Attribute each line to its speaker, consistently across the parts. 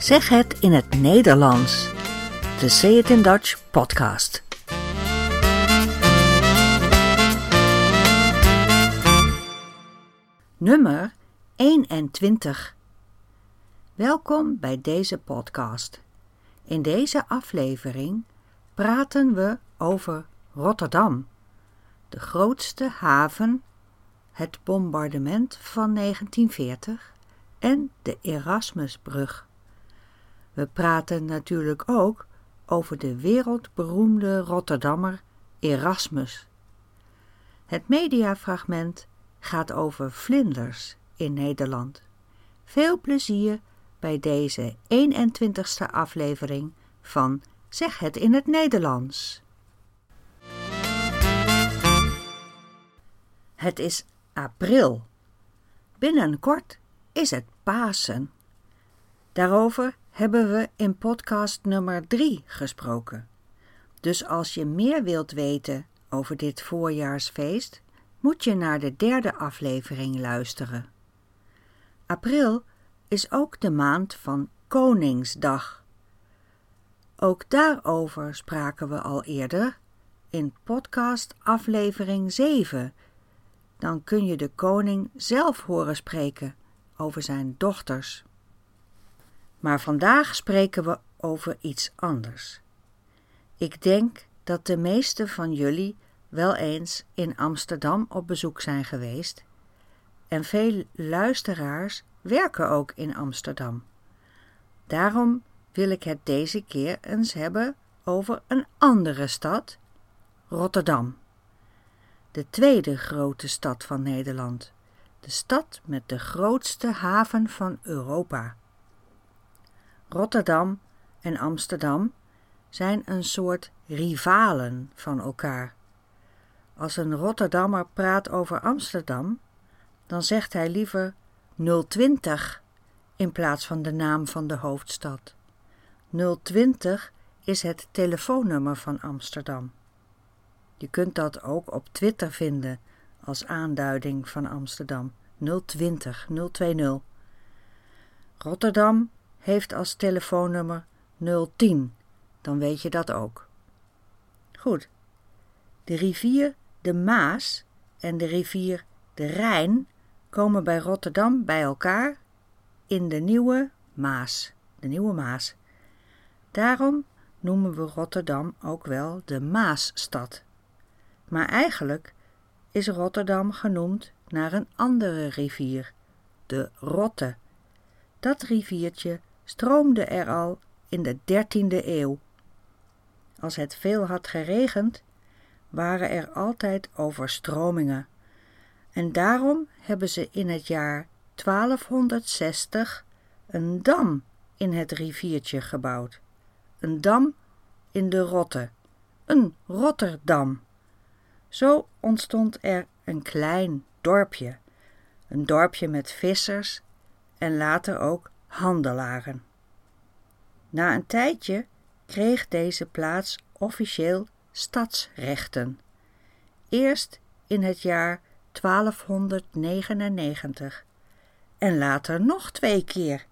Speaker 1: Zeg het in het Nederlands. De Say It in Dutch podcast. Nummer 21. Welkom bij deze podcast. In deze aflevering praten we over Rotterdam, de grootste haven, het bombardement van 1940 en de Erasmusbrug. We praten natuurlijk ook over de wereldberoemde Rotterdammer Erasmus. Het mediafragment gaat over vlinders in Nederland. Veel plezier bij deze 21ste aflevering van Zeg het in het Nederlands. Het is april. Binnenkort is het Pasen. Daarover hebben we in podcast nummer 3 gesproken. Dus als je meer wilt weten over dit voorjaarsfeest, moet je naar de derde aflevering luisteren. April is ook de maand van Koningsdag. Ook daarover spraken we al eerder in podcast aflevering 7. Dan kun je de koning zelf horen spreken over zijn dochters. Maar vandaag spreken we over iets anders. Ik denk dat de meeste van jullie wel eens in Amsterdam op bezoek zijn geweest en veel luisteraars werken ook in Amsterdam. Daarom wil ik het deze keer eens hebben over een andere stad, Rotterdam. De tweede grote stad van Nederland, de stad met de grootste haven van Europa. Rotterdam en Amsterdam zijn een soort rivalen van elkaar. Als een Rotterdammer praat over Amsterdam, dan zegt hij liever 020 in plaats van de naam van de hoofdstad. 020 is het telefoonnummer van Amsterdam. Je kunt dat ook op Twitter vinden als aanduiding van Amsterdam. 020 020. Rotterdam heeft als telefoonnummer 010. Dan weet je dat ook. Goed. De rivier de Maas en de rivier de Rijn komen bij Rotterdam bij elkaar in de Nieuwe Maas. De Nieuwe Maas. Daarom noemen we Rotterdam ook wel de Maasstad. Maar eigenlijk is Rotterdam genoemd naar een andere rivier, de Rotte. Dat riviertje stroomde er al in de dertiende eeuw. Als het veel had geregend, waren er altijd overstromingen. En daarom hebben ze in het jaar 1260 een dam in het riviertje gebouwd. Een dam in de Rotte, een Rotterdam. Zo ontstond er een klein dorpje, een dorpje met vissers en later ook handelaren. Na een tijdje kreeg deze plaats officieel stadsrechten. Eerst in het jaar 1299 en later nog twee keer.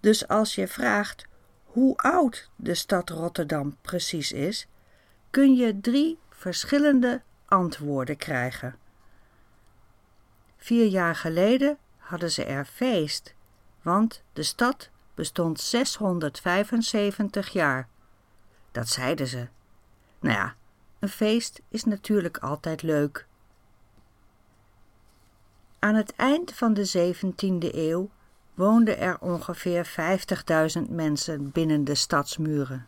Speaker 1: Dus als je vraagt hoe oud de stad Rotterdam precies is, kun je drie verschillende antwoorden krijgen. Vier jaar geleden hadden ze er feest, want de stad bestond 675 jaar. Dat zeiden ze. Nou ja, een feest is natuurlijk altijd leuk. Aan het eind van de 17e eeuw woonden er ongeveer 50.000 mensen binnen de stadsmuren.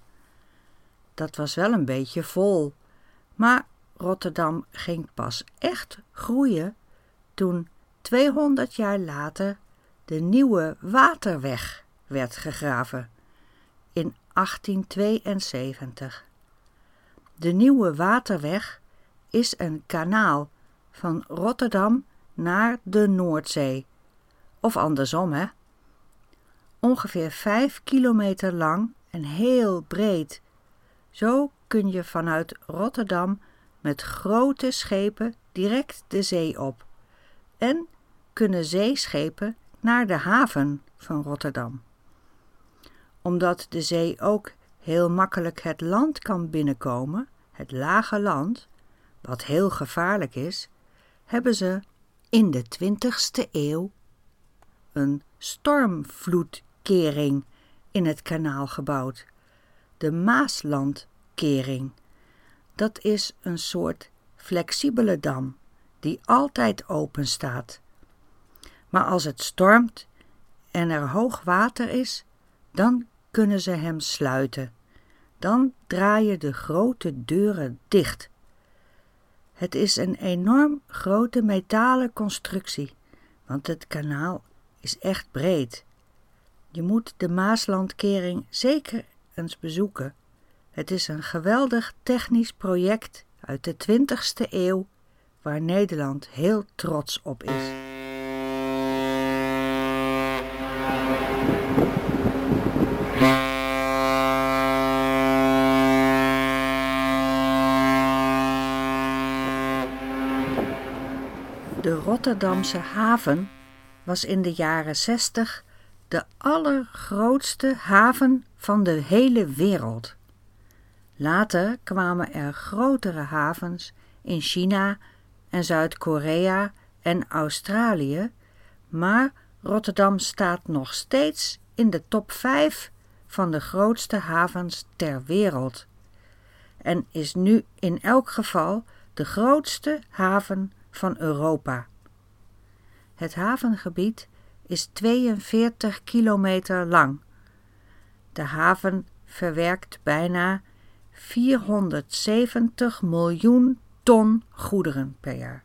Speaker 1: Dat was wel een beetje vol, maar Rotterdam ging pas echt groeien toen 200 jaar later de nieuwe waterweg werd gegraven in 1872. De nieuwe waterweg is een kanaal van Rotterdam naar de Noordzee. Of andersom, hè? Ongeveer vijf kilometer lang en heel breed. Zo kun je vanuit Rotterdam met grote schepen direct de zee op. En kunnen zeeschepen naar de haven van Rotterdam. omdat de zee ook heel makkelijk het land kan binnenkomen, het lage land, wat heel gevaarlijk is, hebben ze in de 20ste eeuw een stormvloedkering in het kanaal gebouwd, de Maaslandkering. Dat is een soort flexibele dam die altijd open staat. Maar als het stormt en er hoog water is, dan kunnen ze hem sluiten. Dan draaien de grote deuren dicht. Het is een enorm grote metalen constructie, want het kanaal is echt breed. Je moet de Maaslandkering zeker eens bezoeken. Het is een geweldig technisch project uit de 20ste eeuw waar Nederland heel trots op is. De Rotterdamse haven was in de jaren 60 de allergrootste haven van de hele wereld. Later kwamen er grotere havens in China en Zuid-Korea en Australië, maar Rotterdam staat nog steeds in de top 5 van de grootste havens ter wereld en is nu in elk geval de grootste haven van Europa. Het havengebied is 42 kilometer lang. De haven verwerkt bijna 470 miljoen ton goederen per jaar.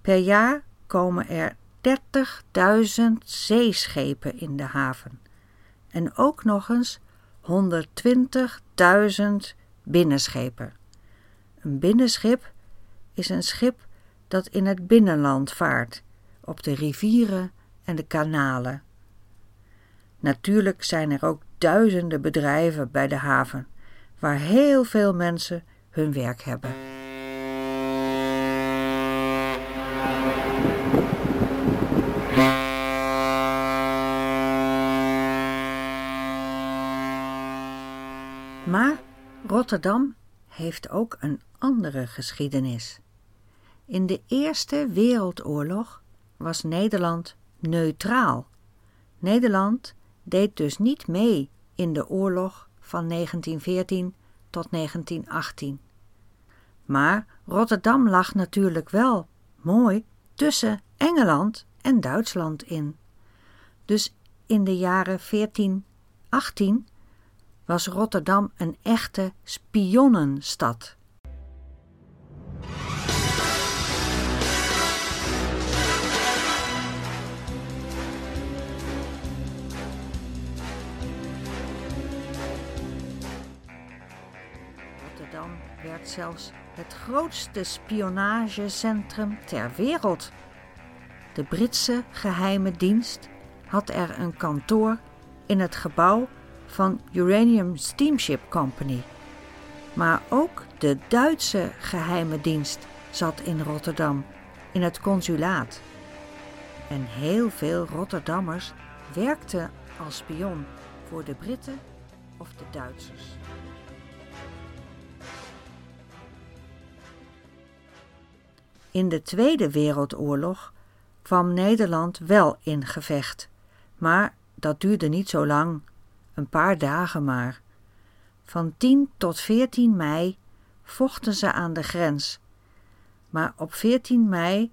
Speaker 1: Per jaar komen er 30.000 zeeschepen in de haven en ook nog eens 120.000 binnenschepen. Een binnenschip is een schip dat in het binnenland vaart, op de rivieren en de kanalen. Natuurlijk zijn er ook duizenden bedrijven bij de haven, waar heel veel mensen hun werk hebben. Maar Rotterdam heeft ook een andere geschiedenis. In de Eerste Wereldoorlog was Nederland neutraal. Nederland deed dus niet mee in de oorlog van 1914 tot 1918. Maar Rotterdam lag natuurlijk wel mooi tussen Engeland en Duitsland in. Dus in de jaren 1418 was Rotterdam een echte spionnenstad. Rotterdam werd zelfs het grootste spionagecentrum ter wereld. De Britse geheime dienst had er een kantoor in het gebouw van Uranium Steamship Company. Maar ook de Duitse geheime dienst zat in Rotterdam, in het consulaat. En heel veel Rotterdammers werkten als spion voor de Britten of de Duitsers. In de Tweede Wereldoorlog kwam Nederland wel in gevecht, maar dat duurde niet zo lang een paar dagen maar. Van 10 tot 14 mei vochten ze aan de grens. Maar op 14 mei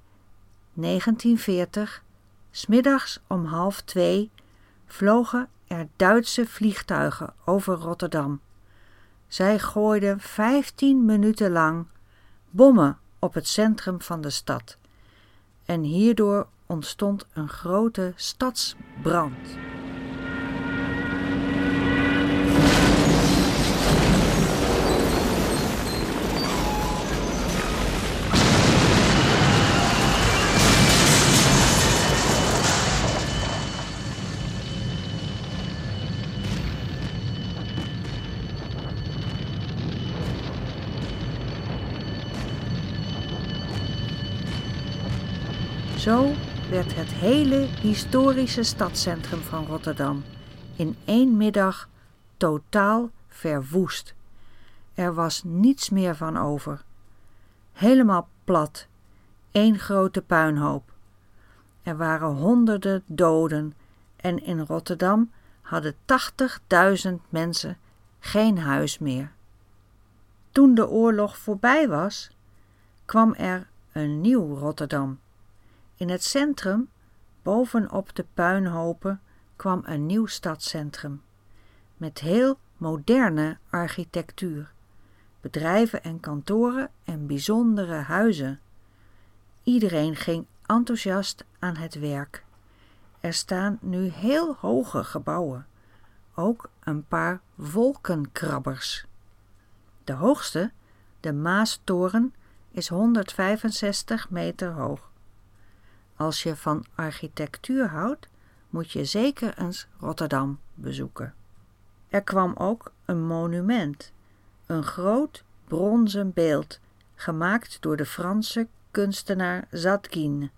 Speaker 1: 1940, smiddags om half twee, vlogen er Duitse vliegtuigen over Rotterdam. Zij gooiden 15 minuten lang bommen op het centrum van de stad. En hierdoor ontstond een grote stadsbrand. Hele historische stadscentrum van Rotterdam in één middag totaal verwoest. Er was niets meer van over. Helemaal plat, één grote puinhoop. Er waren honderden doden en in Rotterdam hadden 80.000 mensen geen huis meer. Toen de oorlog voorbij was, kwam er een nieuw Rotterdam. In het centrum, bovenop de puinhopen, kwam een nieuw stadscentrum met heel moderne architectuur, bedrijven en kantoren en bijzondere huizen. Iedereen ging enthousiast aan het werk. Er staan nu heel hoge gebouwen, ook een paar wolkenkrabbers. De hoogste, de Maastoren, is 165 meter hoog. Als je van architectuur houdt, moet je zeker eens Rotterdam bezoeken. Er kwam ook een monument, een groot bronzen beeld, gemaakt door de Franse kunstenaar Zadkine.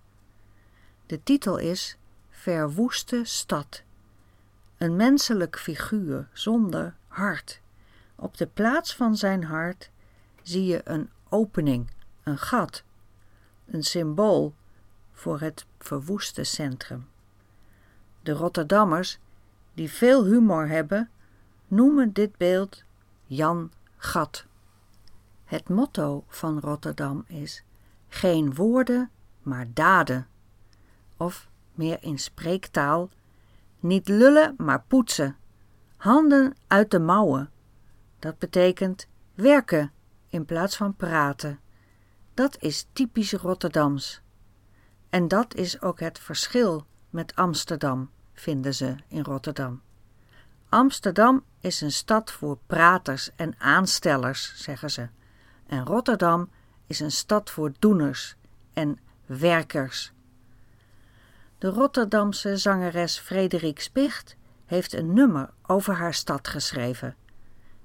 Speaker 1: De titel is Verwoeste stad. Een menselijk figuur zonder hart. Op de plaats van zijn hart zie je een opening, een gat, een symbool voor het verwoeste centrum. De Rotterdammers, die veel humor hebben, noemen dit beeld Jan Gat. Het motto van Rotterdam is: geen woorden, maar daden. Of meer in spreektaal: niet lullen, maar poetsen. Handen uit de mouwen. Dat betekent werken in plaats van praten. Dat is typisch Rotterdams. En dat is ook het verschil met Amsterdam, vinden ze in Rotterdam. Amsterdam is een stad voor praters en aanstellers, zeggen ze. En Rotterdam is een stad voor doeners en werkers. De Rotterdamse zangeres Frederik Spicht heeft een nummer over haar stad geschreven.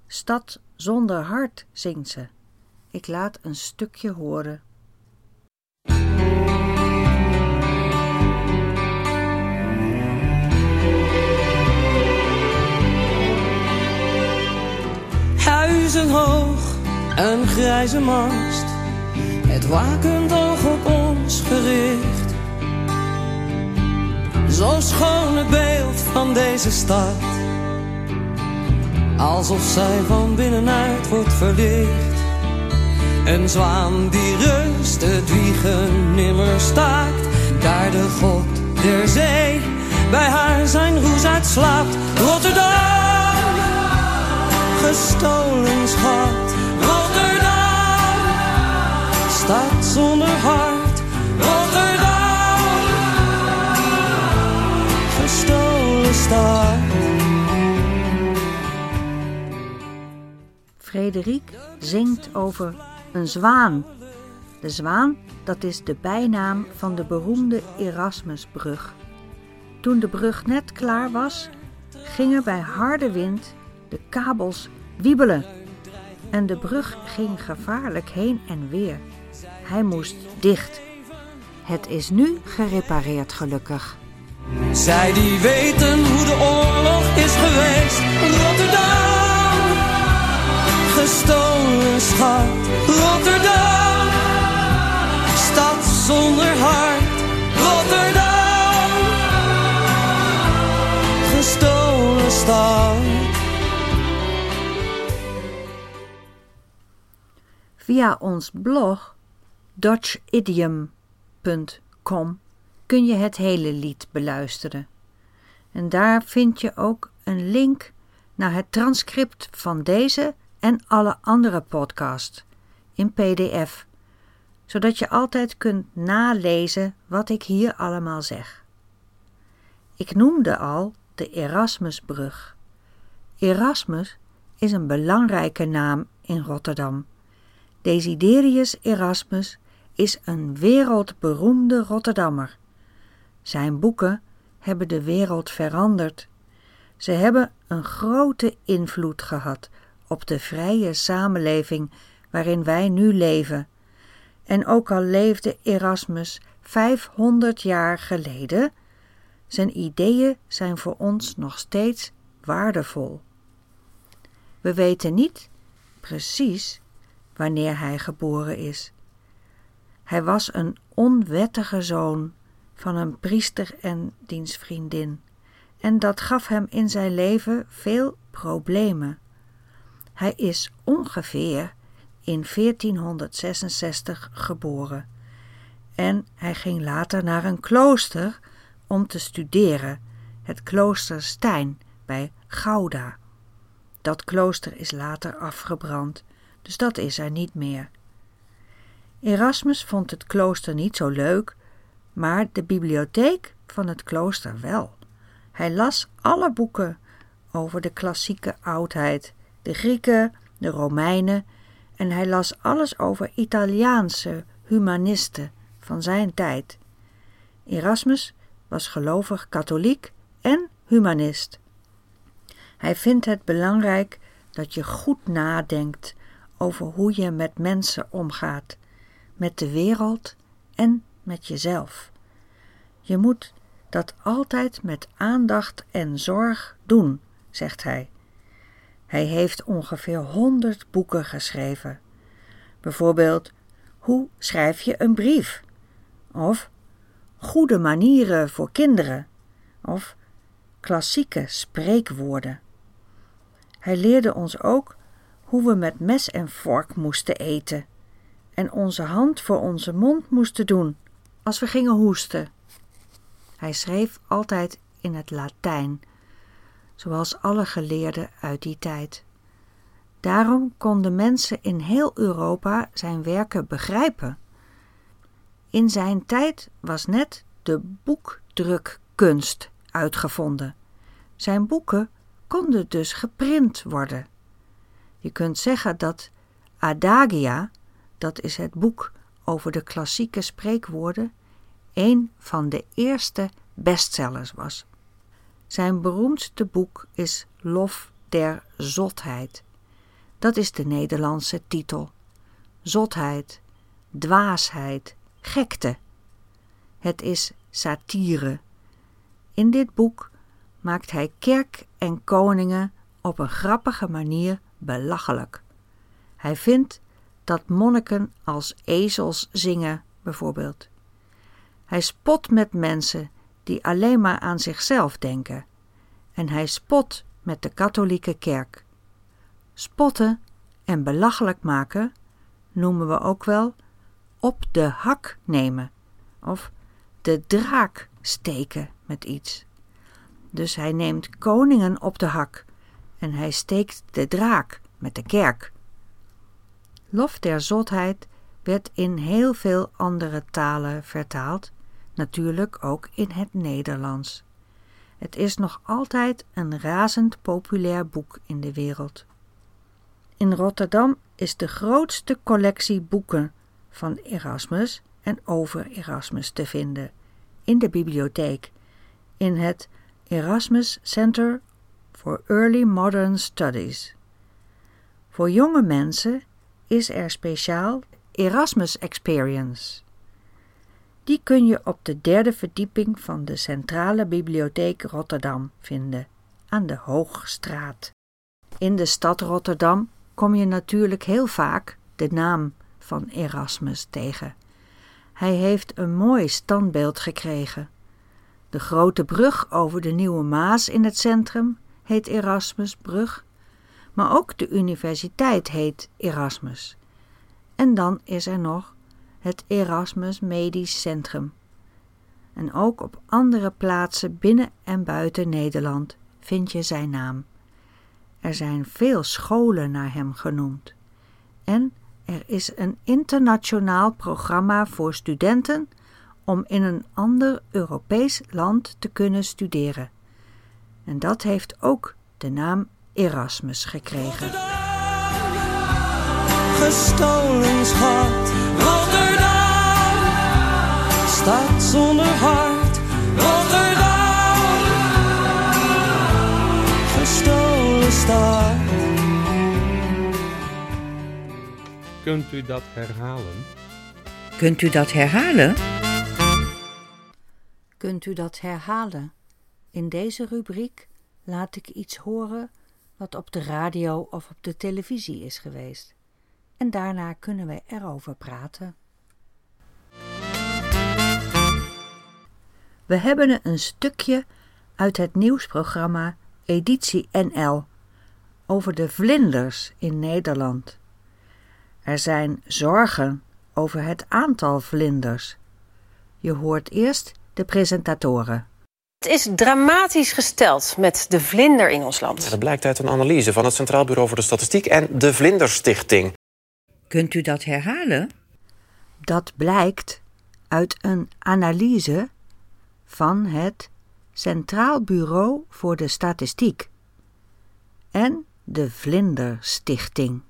Speaker 1: Stad zonder hart, zingt ze. Ik laat een stukje horen.
Speaker 2: Huizen hoog, een grijze mast, het wakend oog op ons gericht. Zo'n schone beeld van deze stad, alsof zij van binnenuit wordt verlicht. Een zwaan die rust, het wiegen nimmer staakt, daar de god der zee bij haar zijn roes uitslaapt. Rotterdam, gestolen schat. Rotterdam, stad zonder hart. Rotterdam, gestolen.
Speaker 1: Frederik zingt over een zwaan. De zwaan, dat is de bijnaam van de beroemde Erasmusbrug. Toen de brug net klaar was, gingen bij harde wind de kabels wiebelen. En de brug ging gevaarlijk heen en weer. Hij moest dicht. Het is nu gerepareerd gelukkig.
Speaker 2: Zij die weten hoe de oorlog is geweest. Rotterdam, gestolen schat. Rotterdam, stad zonder hart. Rotterdam, gestolen stad.
Speaker 1: Via ons blog dutchidiom.com kun je het hele lied beluisteren. En daar vind je ook een link naar het transcript van deze en alle andere podcasts in PDF, zodat je altijd kunt nalezen wat ik hier allemaal zeg. Ik noemde al de Erasmusbrug. Erasmus is een belangrijke naam in Rotterdam. Desiderius Erasmus is een wereldberoemde Rotterdammer. Zijn boeken hebben de wereld veranderd. Ze hebben een grote invloed gehad op de vrije samenleving waarin wij nu leven. En ook al leefde Erasmus 500 jaar geleden, zijn ideeën zijn voor ons nog steeds waardevol. We weten niet precies wanneer hij geboren is. Hij was een onwettige zoon van een priester en diens vriendin, en dat gaf hem in zijn leven veel problemen. Hij is ongeveer in 1466 geboren en hij ging later naar een klooster om te studeren, het klooster Stijn bij Gouda. Dat klooster is later afgebrand, dus dat is er niet meer. Erasmus vond het klooster niet zo leuk, maar de bibliotheek van het klooster wel. Hij las alle boeken over de klassieke oudheid, de Grieken, de Romeinen, en hij las alles over Italiaanse humanisten van zijn tijd. Erasmus was gelovig katholiek en humanist. Hij vindt het belangrijk dat je goed nadenkt over hoe je met mensen omgaat, met de wereld en met jezelf. Je moet dat altijd met aandacht en zorg doen, zegt hij. Hij heeft ongeveer honderd boeken geschreven. Bijvoorbeeld, hoe schrijf je een brief? Of goede manieren voor kinderen? Of klassieke spreekwoorden. Hij leerde ons ook hoe we met mes en vork moesten eten en onze hand voor onze mond moesten doen als we gingen hoesten. Hij schreef altijd in het Latijn, zoals alle geleerden uit die tijd. Daarom konden mensen in heel Europa zijn werken begrijpen. In zijn tijd was net de boekdrukkunst uitgevonden. Zijn boeken konden dus geprint worden. Je kunt zeggen dat Adagia, dat is het boek over de klassieke spreekwoorden, een van de eerste bestsellers was. Zijn beroemdste boek is Lof der Zotheid. Dat is de Nederlandse titel. Zotheid, dwaasheid, gekte. Het is satire. In dit boek maakt hij kerk en koningen op een grappige manier belachelijk. Hij vindt dat monniken als ezels zingen, bijvoorbeeld. Hij spot met mensen die alleen maar aan zichzelf denken. En hij spot met de katholieke kerk. Spotten en belachelijk maken noemen we ook wel op de hak nemen of de draak steken met iets. Dus hij neemt koningen op de hak en hij steekt de draak met de kerk. Lof der zotheid werd in heel veel andere talen vertaald, natuurlijk ook in het Nederlands. Het is nog altijd een razend populair boek in de wereld. In Rotterdam is de grootste collectie boeken van Erasmus en over Erasmus te vinden in de bibliotheek, in het Erasmus Center for Early Modern Studies. Voor jonge mensen is er speciaal Erasmus Experience. Die kun je op de derde verdieping van de Centrale Bibliotheek Rotterdam vinden, aan de Hoogstraat. In de stad Rotterdam kom je natuurlijk heel vaak de naam van Erasmus tegen. Hij heeft een mooi standbeeld gekregen. De grote brug over de Nieuwe Maas in het centrum heet Erasmusbrug, maar ook de universiteit heet Erasmus. En dan is er nog het Erasmus Medisch Centrum. En ook op andere plaatsen binnen en buiten Nederland vind je zijn naam. Er zijn veel scholen naar hem genoemd. En er is een internationaal programma voor studenten om in een ander Europees land te kunnen studeren. En dat heeft ook de naam Erasmus gekregen.
Speaker 2: Gestolen schat, Rotterdam, stad zonder hart, Rotterdam, gestolen stad.
Speaker 3: Kunt u dat herhalen?
Speaker 1: Kunt u dat herhalen? Kunt u dat herhalen? In deze rubriek laat ik iets horen wat op de radio of op de televisie is geweest. En daarna kunnen we erover praten. We hebben een stukje uit het nieuwsprogramma Editie NL over de vlinders in Nederland. Er zijn zorgen over het aantal vlinders. Je hoort eerst de presentatoren.
Speaker 4: Het is dramatisch gesteld met de vlinder in ons land.
Speaker 5: Ja, dat blijkt uit een analyse van het Centraal Bureau voor de Statistiek en de Vlinderstichting.
Speaker 1: Kunt u dat herhalen? Dat blijkt uit een analyse van het Centraal Bureau voor de Statistiek en de Vlinderstichting.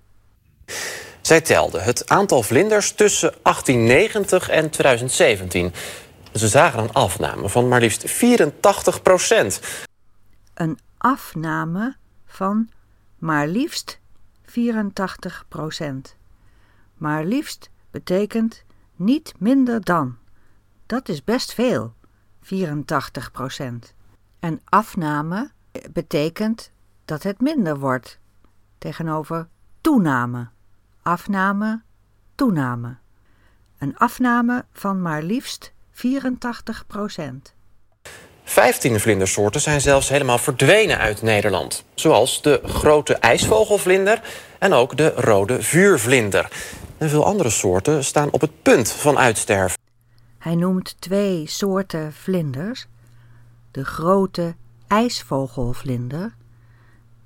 Speaker 5: Zij telde het aantal vlinders tussen 1890 en 2017. Ze zagen een afname van maar liefst 84 procent.
Speaker 1: Een afname van maar liefst 84 procent. Maar liefst betekent niet minder dan. Dat is best veel, 84 procent. En afname betekent dat het minder wordt tegenover toename. Afname, toename. Een afname van maar liefst 84 procent.
Speaker 5: 15 vlindersoorten zijn zelfs helemaal verdwenen uit Nederland. Zoals de grote ijsvogelvlinder en ook de rode vuurvlinder. En veel andere soorten staan op het punt van uitsterven.
Speaker 1: Hij noemt twee soorten vlinders: de grote ijsvogelvlinder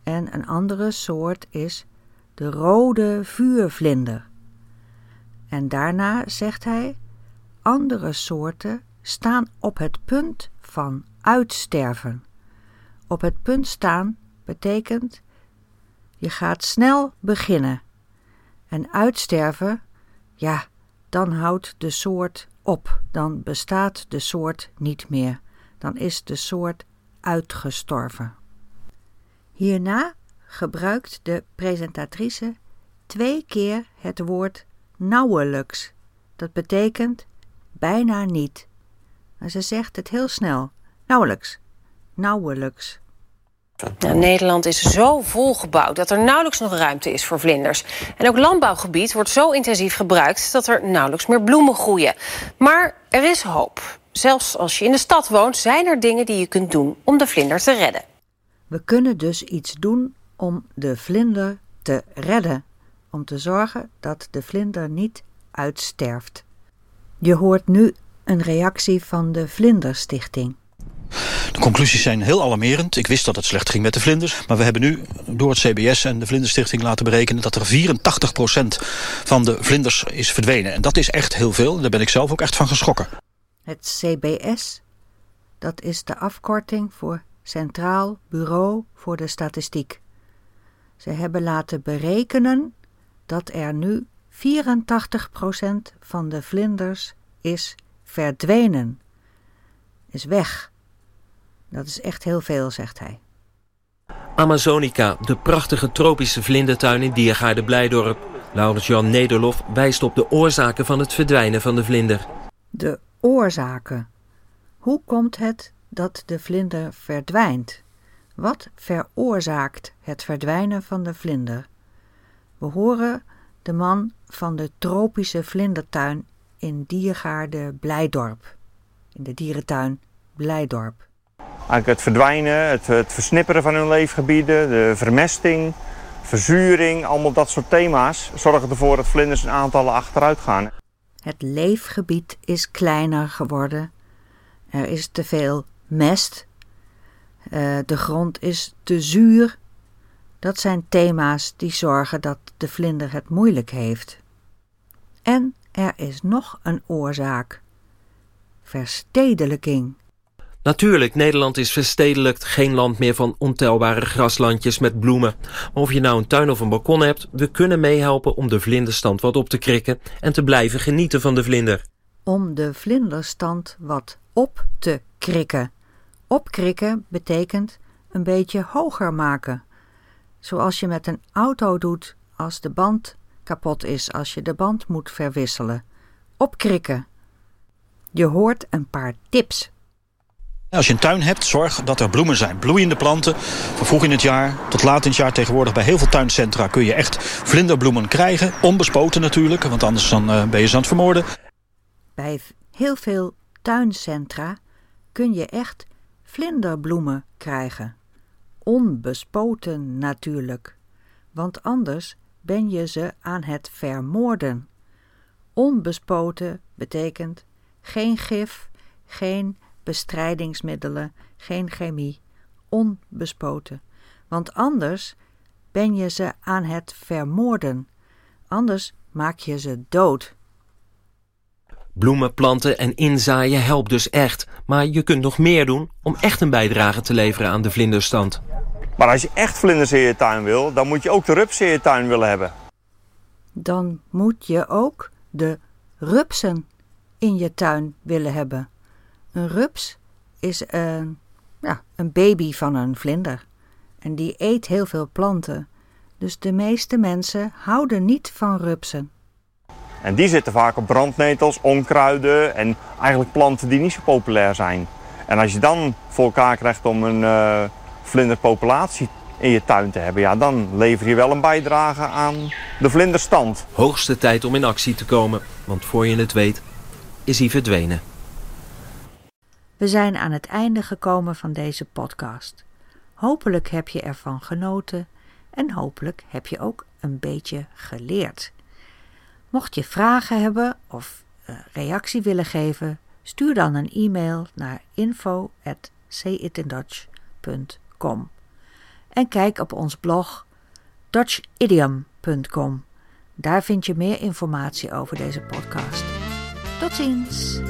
Speaker 1: en een andere soort is de rode vuurvlinder. En daarna zegt hij: andere soorten staan op het punt van uitsterven. Op het punt staan betekent je gaat snel beginnen. En uitsterven, ja, dan houdt de soort op, dan bestaat de soort niet meer, dan is de soort uitgestorven. Hierna gebruikt de presentatrice twee keer het woord nauwelijks. Dat betekent bijna niet. Maar ze zegt het heel snel. Nauwelijks. Nauwelijks.
Speaker 4: Nou, Nederland is zo volgebouwd dat er nauwelijks nog ruimte is voor vlinders. En ook landbouwgebied wordt zo intensief gebruikt dat er nauwelijks meer bloemen groeien. Maar er is hoop. Zelfs als je in de stad woont, zijn er dingen die je kunt doen om de vlinder te redden.
Speaker 1: We kunnen dus iets doen om de vlinder te redden. Om te zorgen dat de vlinder niet uitsterft. Je hoort nu een reactie van de Vlinderstichting.
Speaker 6: De conclusies zijn heel alarmerend. Ik wist dat het slecht ging met de vlinders. Maar we hebben nu door het CBS en de Vlinderstichting laten berekenen... dat er 84% van de vlinders is verdwenen. En dat is echt heel veel. Daar ben ik zelf ook echt van geschrokken.
Speaker 1: Het CBS, dat is de afkorting voor Centraal Bureau voor de Statistiek. Ze hebben laten berekenen dat er nu 84% van de vlinders is verdwenen. Is weg. Dat is echt heel veel, zegt hij.
Speaker 7: Amazonica, de prachtige tropische vlindertuin in Diergaarde Blijdorp. Laurens-Jan Nederlof wijst op de oorzaken van het verdwijnen van de vlinder.
Speaker 1: De oorzaken. Hoe komt het dat de vlinder verdwijnt? Wat veroorzaakt het verdwijnen van de vlinder? We horen de man van de tropische vlindertuin in Diergaarde Blijdorp. In de dierentuin Blijdorp.
Speaker 8: Eigenlijk het verdwijnen, het, het versnipperen van hun leefgebieden, de vermesting, verzuring, allemaal dat soort thema's zorgen ervoor dat vlinders in aantallen achteruit gaan.
Speaker 1: Het leefgebied is kleiner geworden. Er is te veel mest. Uh, de grond is te zuur. Dat zijn thema's die zorgen dat de vlinder het moeilijk heeft. En er is nog een oorzaak: verstedelijking.
Speaker 7: Natuurlijk, Nederland is verstedelijkt, geen land meer van ontelbare graslandjes met bloemen. Maar of je nou een tuin of een balkon hebt, we kunnen meehelpen om de vlinderstand wat op te krikken en te blijven genieten van de vlinder.
Speaker 1: Om de vlinderstand wat op te krikken. Opkrikken betekent een beetje hoger maken. Zoals je met een auto doet als de band kapot is, als je de band moet verwisselen. Opkrikken. Je hoort een paar tips
Speaker 6: Als je een tuin hebt, zorg dat er bloemen zijn. Bloeiende planten, van vroeg in het jaar tot laat in het jaar. Tegenwoordig bij heel veel tuincentra kun je echt vlinderbloemen krijgen. Onbespoten natuurlijk, want anders dan, uh, ben je ze aan het vermoorden.
Speaker 1: Bij heel veel tuincentra kun je echt vlinderbloemen krijgen. Onbespoten natuurlijk, want anders ben je ze aan het vermoorden. Onbespoten betekent geen gif, geen bestrijdingsmiddelen, geen chemie, onbespoten. Want anders ben je ze aan het vermoorden. Anders maak je ze dood.
Speaker 7: Bloemen planten en inzaaien helpt dus echt. Maar je kunt nog meer doen om echt een bijdrage te leveren aan de vlinderstand.
Speaker 8: Maar als je echt vlinders in je tuin wil, dan moet je ook de rupsen in je tuin willen hebben.
Speaker 1: Dan moet je ook de rupsen in je tuin willen hebben. Een rups is een, ja, een baby van een vlinder. En die eet heel veel planten. Dus de meeste mensen houden niet van rupsen.
Speaker 8: En die zitten vaak op brandnetels, onkruiden en eigenlijk planten die niet zo populair zijn. En als je dan voor elkaar krijgt om een uh, vlinderpopulatie in je tuin te hebben, ja, dan lever je wel een bijdrage aan de vlinderstand.
Speaker 7: Hoogste tijd om in actie te komen, want voor je het weet is hij verdwenen.
Speaker 1: We zijn aan het einde gekomen van deze podcast. Hopelijk heb je ervan genoten en hopelijk heb je ook een beetje geleerd. Mocht je vragen hebben of uh, reactie willen geven, stuur dan een e-mail naar en kijk op ons blog dutchidiom.com. Daar vind je meer informatie over deze podcast. Tot ziens!